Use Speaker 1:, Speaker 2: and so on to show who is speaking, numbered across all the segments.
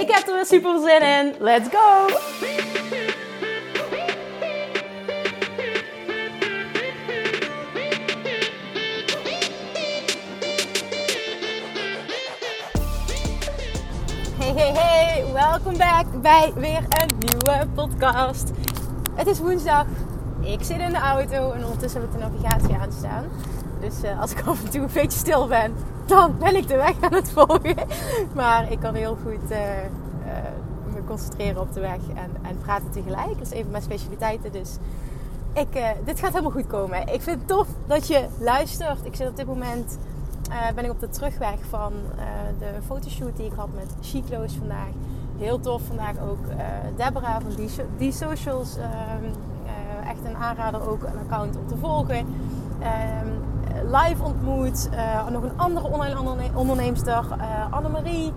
Speaker 1: Ik heb er weer super zin in. Let's go! Hey, hey, hey! Welkom back bij weer een nieuwe podcast. Het is woensdag. Ik zit in de auto en ondertussen heb ik de navigatie aanstaan. Dus uh, als ik af en toe een beetje stil ben, dan ben ik de weg aan het volgen. Maar ik kan heel goed uh, uh, me concentreren op de weg en, en praten tegelijk. Dat is een van mijn specialiteiten. Dus ik, dit gaat helemaal goed komen. Ik vind het tof dat je luistert. Ik zit op dit moment ben ik op de terugweg van de fotoshoot die ik had met Chiclo's vandaag heel tof vandaag ook Deborah van Die, die Socials. Uh, echt een aanrader ook een account om te volgen. Ehm, live ontmoet. Eh, nog een andere online onderneemster. Annemarie.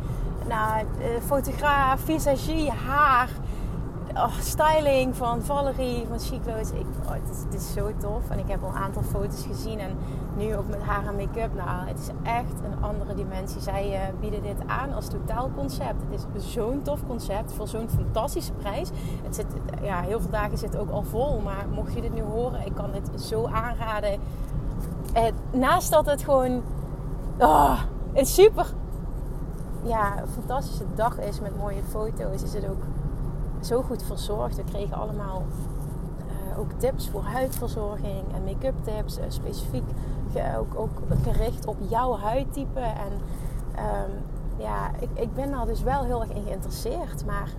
Speaker 1: Nou, fotograaf, visagie, haar oh, styling van Valerie van Chiclo's. Ik, oh, het, is, zo tof. En ik heb al een aantal foto's gezien. En nu ook met haar en make-up. Nou, het is echt een andere dimensie. Zij uh, bieden dit aan als totaalconcept. Het is zo'n tof concept voor zo'n fantastische prijs. Het zit, ja, heel veel dagen zit ook al vol. Maar mocht je dit nu horen, ik kan dit zo aanraden. Eh, naast dat het gewoon oh, een super ja, fantastische dag is met mooie foto's, is het ook zo goed verzorgd. We kregen allemaal uh, ook tips voor huidverzorging en make-up tips. Uh, specifiek ook, ook gericht op jouw huidtype. En um, ja, ik, ik ben daar dus wel heel erg in geïnteresseerd. Maar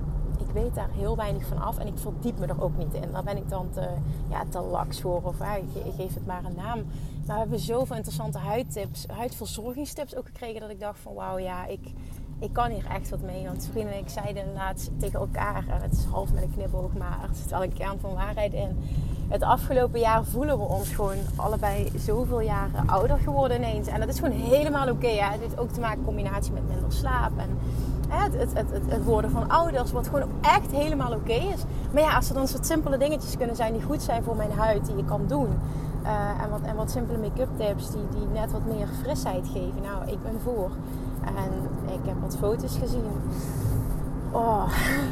Speaker 1: weet daar heel weinig van af en ik verdiep me er ook niet in. Daar ben ik dan te, ja, te laks voor of uh, ik geef het maar een naam. Maar we hebben zoveel interessante huidtips, huidverzorgingstips ook gekregen dat ik dacht van wauw ja, ik, ik kan hier echt wat mee. Want vrienden en ik zeiden laatst tegen elkaar, en het is half met een knipoog, maar er zit wel een kern van waarheid in. Het afgelopen jaar voelen we ons gewoon allebei zoveel jaren ouder geworden ineens. En dat is gewoon helemaal oké. Okay, het heeft ook te maken in combinatie met minder slaap. En het, het, het, het, worden van ouders, wat gewoon echt helemaal oké is. Maar ja, als er dan soort simpele dingetjes kunnen zijn die goed zijn voor mijn huid, die je kan doen. Uh, en, wat, en wat simpele make-up tips die, die net wat meer frisheid geven. Nou, ik ben voor. En ik heb wat foto's gezien. Oh,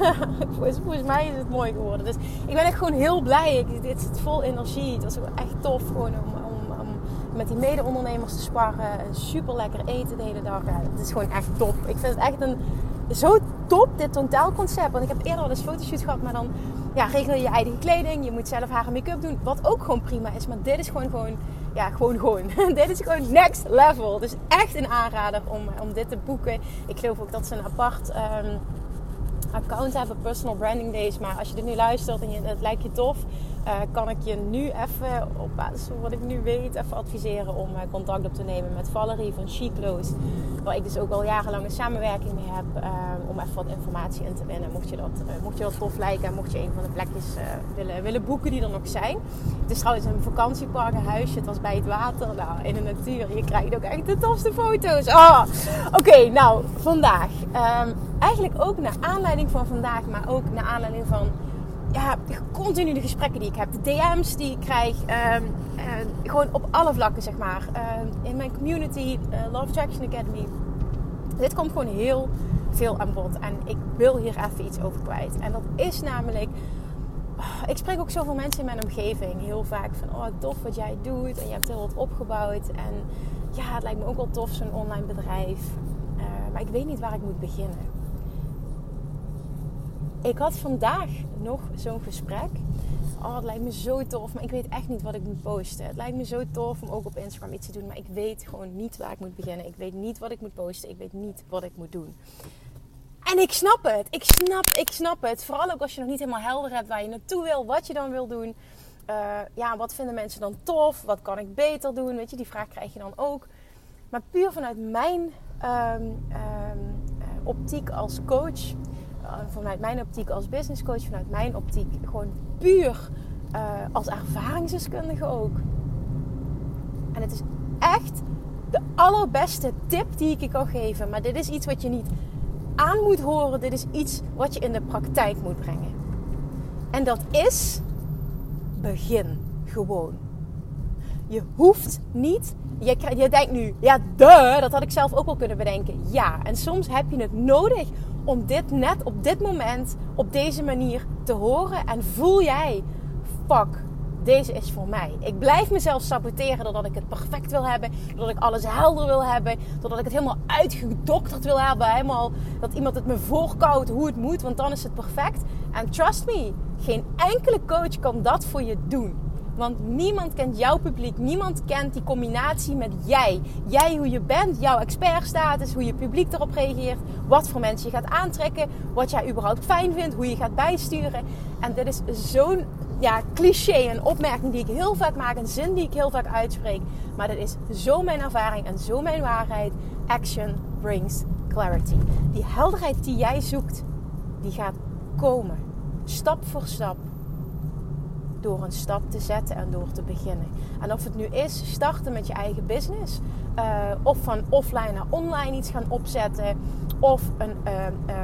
Speaker 1: volgens, mij is het mooi geworden. Dus ik ben echt gewoon heel blij. Ik, dit zit vol energie. Het was echt tof gewoon om, om, om met die mede-ondernemers te sparren. En super lekker eten de hele dag. Het is gewoon echt top. Ik vind het echt een, zo top, dit totaalconcept. Want ik heb eerder al eens fotoshoot gehad, maar dan ja, regel je je eigen kleding. Je moet zelf haar en make-up doen. Wat ook gewoon prima is. Maar dit is gewoon gewoon ja, gewoon gewoon. dit is gewoon next level. Dus echt een aanrader om, om dit te boeken. Ik geloof ook dat ze een apart um, account hebben, Personal Branding Days. Maar als je dit nu luistert en je, het lijkt je tof, uh, kan ik je nu even, op basis van wat ik nu weet, even adviseren om uh, contact op te nemen met Valerie van Chiclo's. Waar ik dus ook al jarenlang samenwerking mee heb. Uh, om even wat informatie in te winnen. Mocht je dat, mocht je dat tof lijken en mocht je een van de plekjes willen, willen boeken die er nog zijn. Het is trouwens een vakantiepark, een huisje. Het was bij het water. Nou, in de natuur. Je krijgt ook echt de tofste foto's. Oh. Oké, nou, vandaag. Um, eigenlijk ook naar aanleiding van vandaag, maar ook naar aanleiding van ja, continu de gesprekken die ik heb, de DM's die ik krijg, um, uh, gewoon op alle vlakken zeg maar. Uh, in mijn community, uh, Love Traction Academy. Dit komt gewoon heel veel aan bod en ik wil hier even iets over kwijt. En dat is namelijk, oh, ik spreek ook zoveel mensen in mijn omgeving heel vaak van, oh tof wat jij doet en je hebt heel wat opgebouwd en ja, het lijkt me ook wel tof zo'n online bedrijf. Maar ik weet niet waar ik moet beginnen ik had vandaag nog zo'n gesprek. Oh, het lijkt me zo tof, maar ik weet echt niet wat ik moet posten. Het lijkt me zo tof om ook op Instagram iets te doen, maar ik weet gewoon niet waar ik moet beginnen. Ik weet niet wat ik moet posten. Ik weet niet wat ik moet doen. En ik snap het. Ik snap, ik snap het. Vooral ook als je nog niet helemaal helder hebt waar je naartoe wil, wat je dan wil doen. Uh, ja, wat vinden mensen dan tof? Wat kan ik beter doen? Weet je, die vraag krijg je dan ook. Maar puur vanuit mijn um, um, optiek als coach vanuit mijn optiek als business coach, vanuit mijn optiek gewoon puur uh, als ervaringsdeskundige ook. En het is echt de allerbeste tip die ik je kan geven. Maar dit is iets wat je niet aan moet horen. Dit is iets wat je in de praktijk moet brengen. En dat is begin gewoon. Je hoeft niet. Je, je denkt nu, ja, de, dat had ik zelf ook wel kunnen bedenken. Ja, en soms heb je het nodig om dit net op dit moment, op deze manier te horen. En voel jij, fuck, deze is voor mij. Ik blijf mezelf saboteren doordat ik het perfect wil hebben. Doordat ik alles helder wil hebben. Doordat ik het helemaal uitgedokterd wil hebben. Helemaal dat iemand het me voorkoudt hoe het moet. Want dan is het perfect. En trust me, geen enkele coach kan dat voor je doen. Want niemand kent jouw publiek. Niemand kent die combinatie met jij. Jij hoe je bent, jouw expertstatus, hoe je publiek erop reageert. Wat voor mensen je gaat aantrekken. Wat jij überhaupt fijn vindt. Hoe je gaat bijsturen. En dit is zo'n ja, cliché, een opmerking die ik heel vaak maak, een zin die ik heel vaak uitspreek. Maar dat is zo mijn ervaring en zo mijn waarheid. Action brings clarity. Die helderheid die jij zoekt, die gaat komen. Stap voor stap. Door een stap te zetten en door te beginnen. En of het nu is starten met je eigen business. Uh, of van offline naar online iets gaan opzetten. Of een, uh, uh,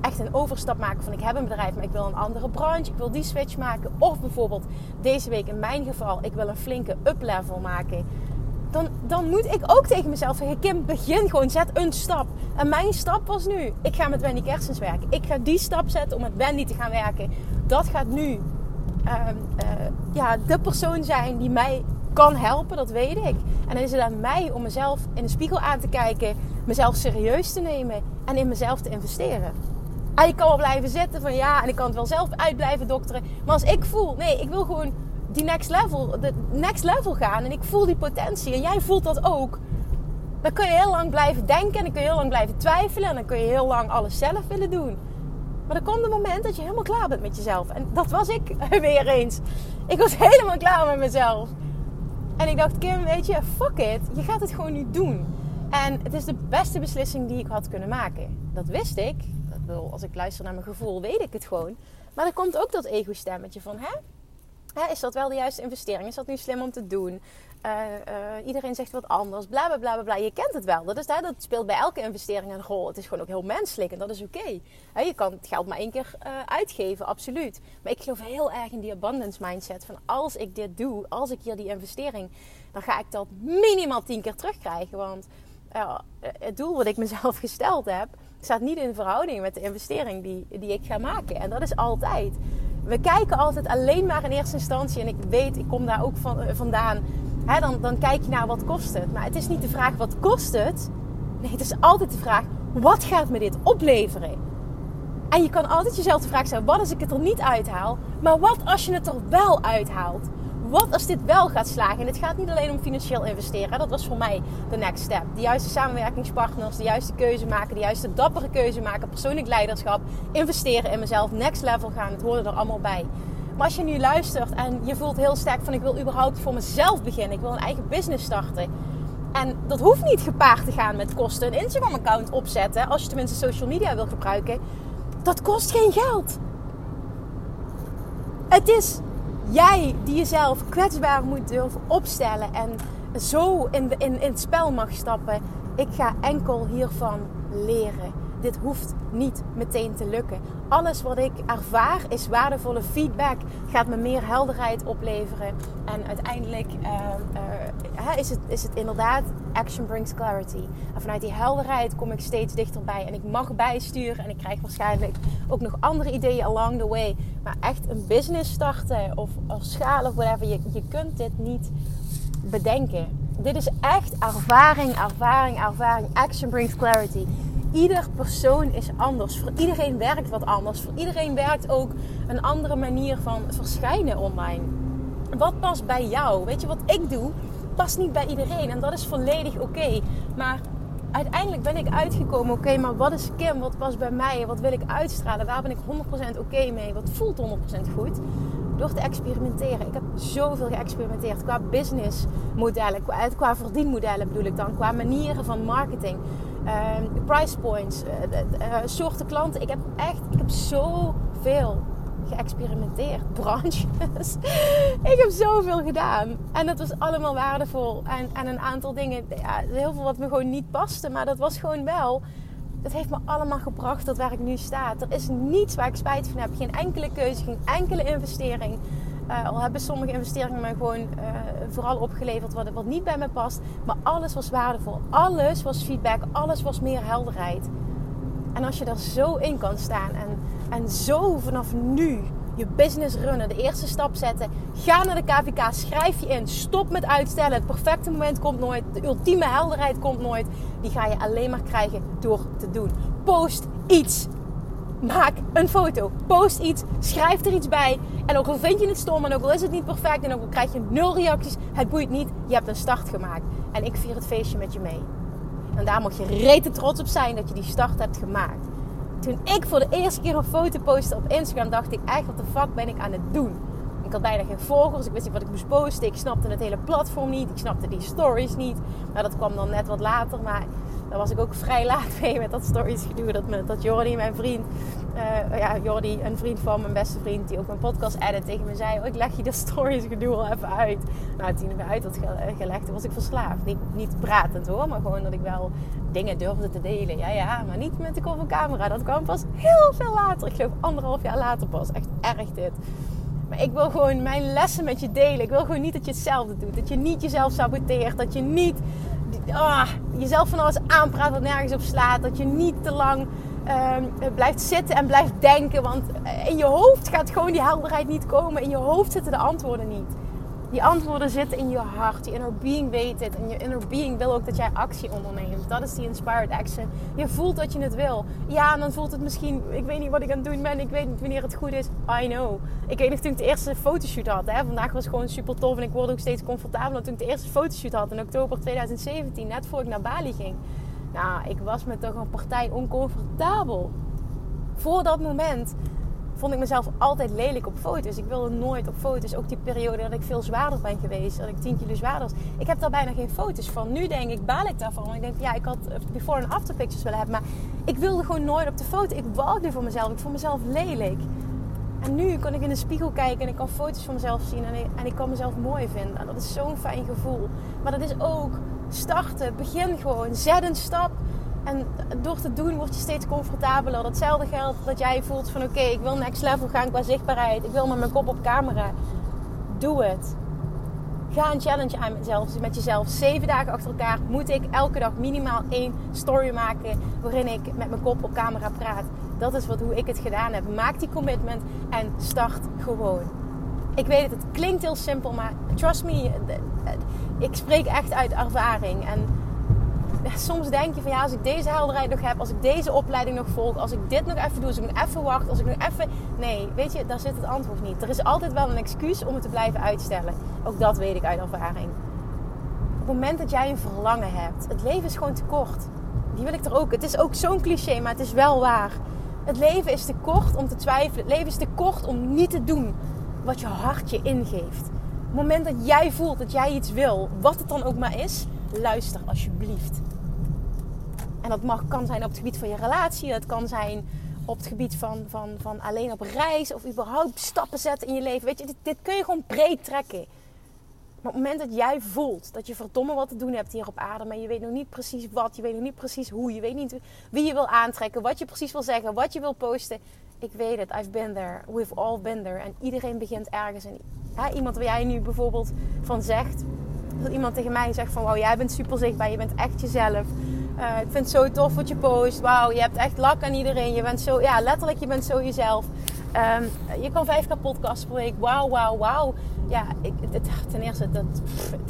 Speaker 1: echt een overstap maken van ik heb een bedrijf, maar ik wil een andere branche, ik wil die switch maken. Of bijvoorbeeld deze week in mijn geval, ik wil een flinke up-level maken. Dan, dan moet ik ook tegen mezelf zeggen, Kim, begin gewoon, zet een stap. En mijn stap was nu, ik ga met Wendy Kersens werken. Ik ga die stap zetten om met Wendy te gaan werken. Dat gaat nu ja, de persoon zijn die mij kan helpen, dat weet ik. En dan is het aan mij om mezelf in de spiegel aan te kijken, mezelf serieus te nemen en in mezelf te investeren. En ik kan wel blijven zitten van ja, en ik kan het wel zelf uit blijven dokteren. Maar als ik voel, nee, ik wil gewoon die next level, de next level gaan. En ik voel die potentie. En jij voelt dat ook. Dan kun je heel lang blijven denken. En dan kun je heel lang blijven twijfelen. En dan kun je heel lang alles zelf willen doen. Maar er komt een moment dat je helemaal klaar bent met jezelf. En dat was ik weer eens. Ik was helemaal klaar met mezelf. En ik dacht, Kim, weet je, fuck it. Je gaat het gewoon nu doen. En het is de beste beslissing die ik had kunnen maken. Dat wist ik als ik luister naar mijn gevoel, weet ik het gewoon. Maar er komt ook dat ego-stemmetje van, hè? Is dat wel de juiste investering? Is dat nu slim om te doen? Uh, uh, iedereen zegt wat anders, bla bla bla bla. Je kent het wel. Dat, is, dat speelt bij elke investering een rol. Het is gewoon ook heel menselijk en dat is oké. Je kan het geld maar één keer uh, uitgeven, absoluut. Maar ik geloof heel erg in die abundance mindset. Van als ik dit doe, als ik hier die investering, dan ga ik dat minimaal tien keer terugkrijgen. Want het doel wat ik mezelf gesteld heb, staat niet in verhouding met de investering die, die ik ga maken. En dat is altijd. We kijken altijd alleen maar in eerste instantie, en ik weet, ik kom daar ook van, eh, vandaan. Dan, dan kijk je naar wat kost het. Maar het is niet de vraag wat kost het. Nee, het is altijd de vraag, wat gaat me dit opleveren? En je kan altijd jezelf de vraag stellen, wat als ik het er niet uithaal? Maar wat als je het er wel uithaalt? wat als dit wel gaat slagen? En het gaat niet alleen om financieel investeren. Dat was voor mij de next step. De juiste samenwerkingspartners, de juiste keuze maken, de juiste dappere keuze maken, persoonlijk leiderschap, investeren in mezelf, next level gaan. Het hoorde er allemaal bij. Maar als je nu luistert en je voelt heel sterk van ik wil überhaupt voor mezelf beginnen, ik wil een eigen business starten. En dat hoeft niet gepaard te gaan met kosten. Een Instagram-account opzetten, als je tenminste social media wil gebruiken, dat kost geen geld. Het is jij die jezelf kwetsbaar moet durven opstellen en zo in, in, in het spel mag stappen. Ik ga enkel hiervan leren. Dit hoeft niet meteen te lukken. Alles wat ik ervaar is waardevolle feedback. Gaat me meer helderheid opleveren. En uiteindelijk uh, uh, is, het, is het inderdaad action brings clarity. En vanuit die helderheid kom ik steeds dichterbij. En ik mag bijsturen. En ik krijg waarschijnlijk ook nog andere ideeën along the way. Maar echt een business starten of, of schalen of whatever. Je, je kunt dit niet bedenken. Dit is echt ervaring, ervaring, ervaring. Action brings clarity ieder persoon is anders. Voor iedereen werkt wat anders. Voor iedereen werkt ook een andere manier van verschijnen online. Wat past bij jou? Weet je wat ik doe? Past niet bij iedereen en dat is volledig oké. Maar uiteindelijk ben ik uitgekomen, oké, maar wat is Kim? Wat past bij mij? Wat wil ik uitstralen? Waar ben ik 100% oké mee? Wat voelt 100% goed? Door te experimenteren. Ik heb zoveel geëxperimenteerd qua businessmodellen, qua, qua verdienmodellen bedoel ik dan, qua manieren van marketing uh, price points, uh, soorten klanten. Ik heb echt, ik heb zoveel geëxperimenteerd, branches. ik heb zoveel gedaan. En dat was allemaal waardevol. En, en een aantal dingen, ja, heel veel wat me gewoon niet paste. Maar dat was gewoon wel het heeft me allemaal gebracht tot waar ik nu sta. Er is niets waar ik spijt van heb. Geen enkele keuze, geen enkele investering. Uh, al hebben sommige investeringen me gewoon uh, vooral opgeleverd wat, wat niet bij me past. Maar alles was waardevol. Alles was feedback. Alles was meer helderheid. En als je daar zo in kan staan en, en zo vanaf nu je business runnen, de eerste stap zetten. Ga naar de KVK, schrijf je in. Stop met uitstellen. Het perfecte moment komt nooit. De ultieme helderheid komt nooit. Die ga je alleen maar krijgen door te doen. Post iets. Maak een foto. Post iets. Schrijf er iets bij. En ook al vind je het stom en ook al is het niet perfect en ook al krijg je nul reacties, het boeit niet. Je hebt een start gemaakt. En ik vier het feestje met je mee. En daar mag je rete trots op zijn dat je die start hebt gemaakt toen ik voor de eerste keer een foto postte op Instagram, dacht ik echt, wat de fuck ben ik aan het doen? Ik had bijna geen volgers, ik wist niet wat ik moest posten. Ik snapte het hele platform niet, ik snapte die stories niet. Nou, dat kwam dan net wat later, maar was ik ook vrij laat mee met dat stories gedoe. Dat, dat Jordi, mijn vriend, uh, ja, Jordi, een vriend van mijn beste vriend, die ook mijn podcast edit, tegen me zei: oh, Ik leg je de stories gedoe al even uit. Nou, toen ik me uit had gelegd, was ik verslaafd. Niet, niet pratend hoor, maar gewoon dat ik wel dingen durfde te delen. Ja, ja, maar niet met de camera. Dat kwam pas heel veel later. Ik geloof anderhalf jaar later pas. Echt erg dit. Maar ik wil gewoon mijn lessen met je delen. Ik wil gewoon niet dat je hetzelfde doet. Dat je niet jezelf saboteert. Dat je niet ah, jezelf van alles aanpraat wat nergens op slaat. Dat je niet te lang ehm, blijft zitten en blijft denken. Want in je hoofd gaat gewoon die helderheid niet komen. In je hoofd zitten de antwoorden niet. Die antwoorden zitten in je hart. Die inner being weet het. En je inner being wil ook dat jij actie onderneemt. Dat is die inspired action. Je voelt dat je het wil. Ja, en dan voelt het misschien... Ik weet niet wat ik aan het doen ben. Ik weet niet wanneer het goed is. I know. Ik weet nog toen ik de eerste fotoshoot had. Hè. Vandaag was gewoon super tof. En ik word ook steeds comfortabeler. Toen ik de eerste fotoshoot had in oktober 2017. Net voor ik naar Bali ging. Nou, ik was me toch een partij oncomfortabel. Voor dat moment vond ik mezelf altijd lelijk op foto's. Ik wilde nooit op foto's. Ook die periode dat ik veel zwaarder ben geweest. Dat ik 10 kilo zwaarder was. Ik heb daar bijna geen foto's van. Nu denk ik, baal ik daarvan. Ik denk, ja, ik had before en after pictures willen hebben. Maar ik wilde gewoon nooit op de foto. Ik walgde voor mezelf. Ik vond mezelf lelijk. En nu kan ik in de spiegel kijken en ik kan foto's van mezelf zien. En ik, en ik kan mezelf mooi vinden. En dat is zo'n fijn gevoel. Maar dat is ook starten. Begin gewoon. Zet een stap en door te doen word je steeds comfortabeler. Datzelfde geldt dat jij voelt van oké, ik wil next level gaan qua zichtbaarheid. Ik wil met mijn kop op camera. Doe het. Ga een challenge aan met jezelf. Zeven dagen achter elkaar moet ik elke dag minimaal één story maken waarin ik met mijn kop op camera praat. Dat is wat, hoe ik het gedaan heb. Maak die commitment en start gewoon. Ik weet het, het klinkt heel simpel, maar trust me, ik spreek echt uit ervaring. En soms denk je van ja, als ik deze helderheid nog heb, als ik deze opleiding nog volg, als ik dit nog even doe, als ik nog even wacht, als ik nog even. Nee, weet je, daar zit het antwoord niet. Er is altijd wel een excuus om het te blijven uitstellen. Ook dat weet ik uit ervaring. Op het moment dat jij een verlangen hebt, het leven is gewoon te kort. Die wil ik er ook. Het is ook zo'n cliché, maar het is wel waar. Het leven is te kort om te twijfelen. Het leven is te kort om niet te doen wat je hart je ingeeft. Op het moment dat jij voelt dat jij iets wil, wat het dan ook maar is, luister alsjeblieft. En dat mag, kan zijn op het gebied van je relatie. Het kan zijn op het gebied van, van, van alleen op reis. Of überhaupt stappen zetten in je leven. Weet je, dit, dit kun je gewoon breed trekken. Maar op het moment dat jij voelt dat je verdomme wat te doen hebt hier op aarde. Maar je weet nog niet precies wat. Je weet nog niet precies hoe. Je weet niet wie je wil aantrekken. Wat je precies wil zeggen. Wat je wil posten. Ik weet het. I've been there. We've all been there. En iedereen begint ergens. En iemand waar jij nu bijvoorbeeld van zegt. Dat iemand tegen mij zegt van... Wauw, jij bent super zichtbaar. Je bent echt jezelf uh, ik vind het zo tof wat je post. Wauw, je hebt echt lak aan iedereen. Je bent zo, ja, letterlijk, je bent zo jezelf. Um, je kan 5k podcasts per week. Wauw, wauw, wauw. Ja, ik, het, ten eerste, dat,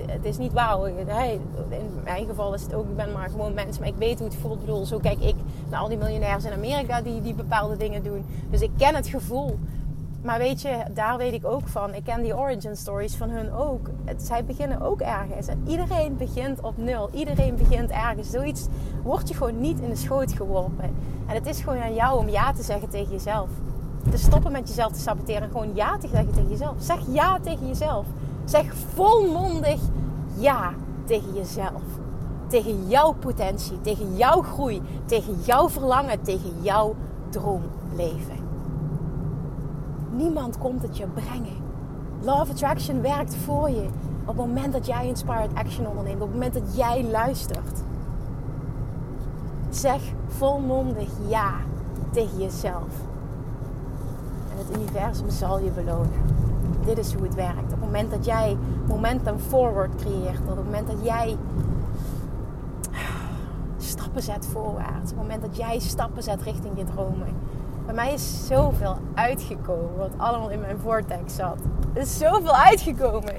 Speaker 1: het is niet wauw. Hey, in mijn geval is het ook, ik ben maar gewoon mens. Maar ik weet hoe het voelt. Ik bedoel, zo kijk ik naar al die miljonairs in Amerika die, die bepaalde dingen doen. Dus ik ken het gevoel. Maar weet je, daar weet ik ook van. Ik ken die origin stories van hun ook. Zij beginnen ook ergens. En iedereen begint op nul. Iedereen begint ergens. Zoiets wordt je gewoon niet in de schoot geworpen. En het is gewoon aan jou om ja te zeggen tegen jezelf. Te stoppen met jezelf te saboteren. En gewoon ja te zeggen tegen jezelf. Zeg ja tegen jezelf. Zeg volmondig ja tegen jezelf. tegen jouw potentie, tegen jouw groei, tegen jouw verlangen, tegen jouw droomleven. Niemand komt het je brengen. Love Attraction werkt voor je op het moment dat jij inspired action onderneemt, op het moment dat jij luistert. Zeg volmondig ja tegen jezelf. En het universum zal je belonen. Dit is hoe het werkt. Op het moment dat jij momentum forward creëert, op het moment dat jij stappen zet voorwaarts, op het moment dat jij stappen zet richting je dromen. Bij mij is zoveel uitgekomen wat allemaal in mijn vortex zat. Er is zoveel uitgekomen.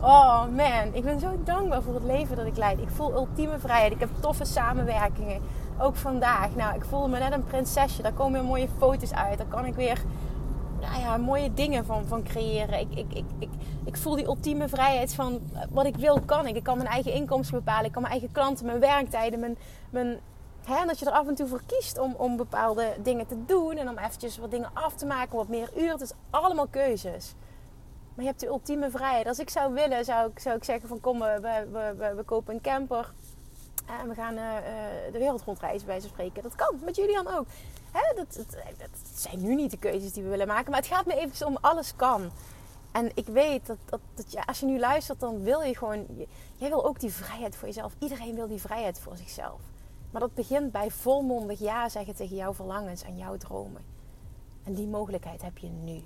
Speaker 1: Oh man, ik ben zo dankbaar voor het leven dat ik leid. Ik voel ultieme vrijheid. Ik heb toffe samenwerkingen. Ook vandaag. Nou, ik voel me net een prinsesje. Daar komen weer mooie foto's uit. Daar kan ik weer nou ja, mooie dingen van, van creëren. Ik, ik, ik, ik, ik voel die ultieme vrijheid van wat ik wil, kan ik. Ik kan mijn eigen inkomsten bepalen. Ik kan mijn eigen klanten, mijn werktijden, mijn, mijn, hè, dat je er af en toe voor kiest om, om bepaalde dingen te doen. En om eventjes wat dingen af te maken, wat meer uren. Het is allemaal keuzes. Maar je hebt de ultieme vrijheid. Als ik zou willen, zou ik, zou ik zeggen van kom, we, we, we, kopen een camper. En we gaan uh, de wereld rondreizen, bij ze spreken. Dat kan, met Julian ook. Hè, dat, zijn nu niet de keuzes die we willen maken. Maar het gaat me even om alles kan. En ik weet dat, dat, dat ja, als je nu luistert, dan wil je gewoon... Jij wil ook die vrijheid voor jezelf. Iedereen wil die vrijheid voor zichzelf. Maar dat begint bij volmondig ja zeggen tegen jouw verlangens en jouw dromen. En die mogelijkheid heb je nu.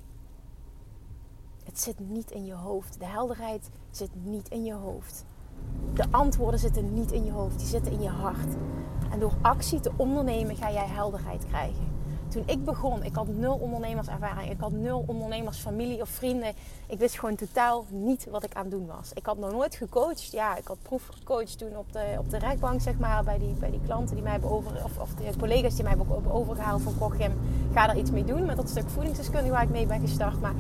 Speaker 1: Het zit niet in je hoofd. De helderheid zit niet in je hoofd. De antwoorden zitten niet in je hoofd, die zitten in je hart. En door actie te ondernemen ga jij helderheid krijgen. Toen ik begon, ik had nul ondernemerservaring. Ik had nul ondernemersfamilie of vrienden. Ik wist gewoon totaal niet wat ik aan het doen was. Ik had nog nooit gecoacht. Ja, ik had proef gecoacht toen op de, op de rekbank, zeg maar. Bij die, bij die klanten die mij hebben over... Of, of de collega's die mij hebben overgehaald van Kochem. Ga daar iets mee doen met dat stuk voedingsdeskunde waar ik mee ben gestart. Maar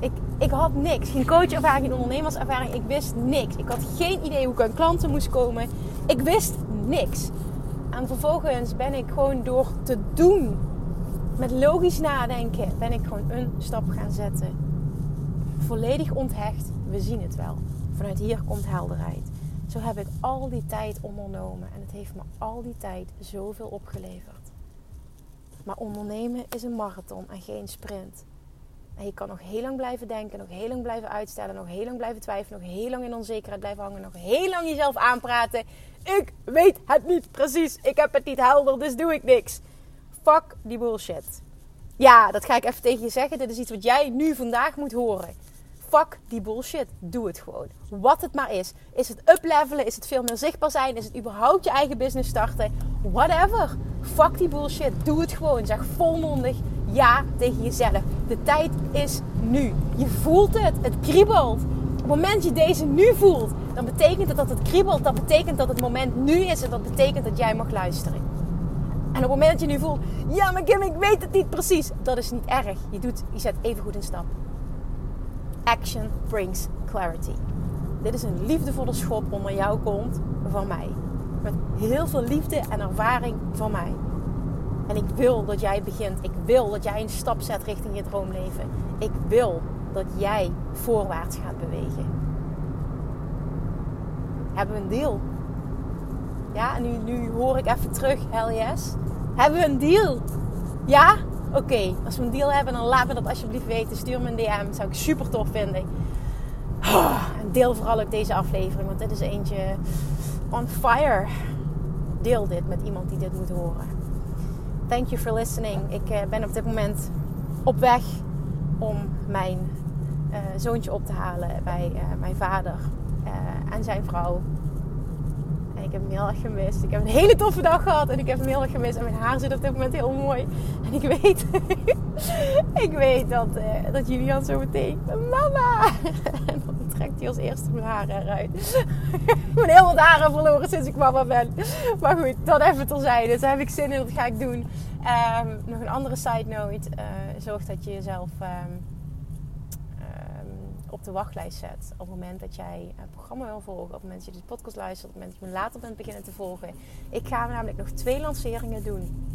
Speaker 1: ik, ik had niks. Geen coachervaring, geen ondernemerservaring. Ik wist niks. Ik had geen idee hoe ik aan klanten moest komen. Ik wist niks. En vervolgens ben ik gewoon door te doen, met logisch nadenken, ben ik gewoon een stap gaan zetten. Volledig onthecht, we zien het wel. Vanuit hier komt helderheid. Zo heb ik al die tijd ondernomen en het heeft me al die tijd zoveel opgeleverd. Maar ondernemen is een marathon en geen sprint. En je kan nog heel lang blijven denken, nog heel lang blijven uitstellen, nog heel lang blijven twijfelen, nog heel lang in onzekerheid blijven hangen, nog heel lang jezelf aanpraten. Ik weet het niet precies, ik heb het niet helder, dus doe ik niks. Fuck die bullshit. Ja, dat ga ik even tegen je zeggen. Dit is iets wat jij nu vandaag moet horen. Fuck die bullshit. Doe het gewoon. Wat het maar is. Is het uplevelen? Is het veel meer zichtbaar zijn? Is het überhaupt je eigen business starten? Whatever. Fuck die bullshit. Doe het gewoon. Zeg volmondig ja tegen jezelf. De tijd is nu. Je voelt het. Het kriebelt. Op het moment dat je deze nu voelt, dan betekent het dat het kriebelt. Dat betekent dat het moment nu is en dat betekent dat jij mag luisteren. En op het moment dat je nu voelt, ja maar Kim, ik weet het niet precies. Dat is niet erg. Je, doet, je zet even goed een stap. Action brings clarity. Dit is een liefdevolle schop onder jouw kont van mij. Met heel veel liefde en ervaring van mij. En ik wil dat jij begint. Ik wil dat jij een stap zet richting je droomleven. Ik wil dat jij voorwaarts gaat bewegen. Hebben we een deal? Ja, en nu, nu hoor ik even terug, hell yes. Hebben we een deal? Ja? Oké, als we een deal hebben, dan laat me dat alsjeblieft weten. Stuur me een DM, dat zou ik super tof vinden. Oh, en deel vooral ook deze aflevering, want dit is eentje on fire. Deel dit met iemand die dit moet horen thank you for listening. Ik uh, ben op dit moment op weg om mijn uh, zoontje op te halen bij uh, mijn vader en zijn vrouw. Ik heb hem heel erg gemist. Ik heb een hele toffe dag gehad en ik heb hem heel erg gemist. En mijn haar zit op dit moment heel mooi. En ik weet, ik weet dat, dat Julian zo meteen, mama! en dan trekt hij als eerste mijn haar eruit. ik ben heel wat haren verloren sinds ik mama ben. Maar goed, dat even terzijde. Dus daar heb ik zin in, dat ga ik doen. Um, nog een andere side note. Uh, zorg dat je jezelf um, op de wachtlijst zet. Op het moment dat jij het programma wil volgen. Op het moment dat je de podcast luistert. Op het moment dat je me later bent beginnen te volgen. Ik ga namelijk nog twee lanceringen doen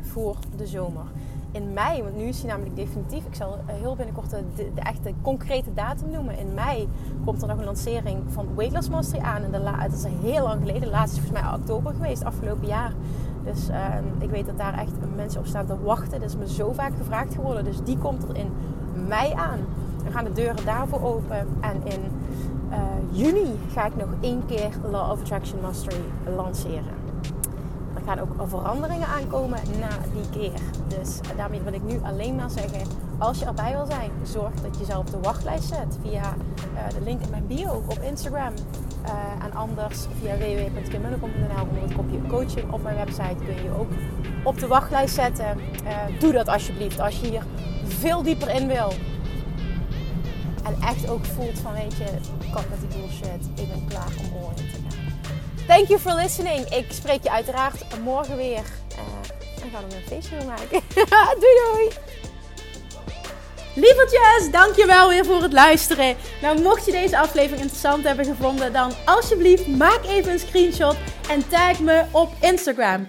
Speaker 1: voor de zomer. in mei, want nu is hij namelijk definitief. Ik zal heel binnenkort de, echte concrete datum noemen. In mei komt er nog een lancering van Weight Loss Mastery aan. En de la, het is heel lang geleden. De laatste is volgens mij oktober geweest, afgelopen jaar. Dus ehm, ik weet dat daar echt mensen op staan te wachten. Dat is me zo vaak gevraagd geworden. Dus die komt er in mei aan. Dan gaan de deuren daarvoor open. En in uh, juni ga ik nog één keer Law of Attraction Mastery lanceren. Er gaan ook veranderingen aankomen na die keer. Dus daarmee wil ik nu alleen maar zeggen: als je erbij wil zijn, zorg dat je jezelf op de wachtlijst zet via uh, de link in mijn bio op Instagram. Uh, en anders via www.kimmunnekom.nl onder het kopje coaching op mijn website kun je je ook op de wachtlijst zetten. Doe dat alsjeblieft als je hier veel dieper in wil. Echt ook voelt van weet je, kap met die bullshit. Ik ben klaar om all te gaan. Thank you for listening. Ik spreek je uiteraard morgen weer. Uh, en gaan we een feestje maken. doei doei! Lievertjes, dankjewel weer voor het luisteren. Nou, mocht je deze aflevering interessant hebben gevonden, dan alsjeblieft maak even een screenshot en tag me op Instagram.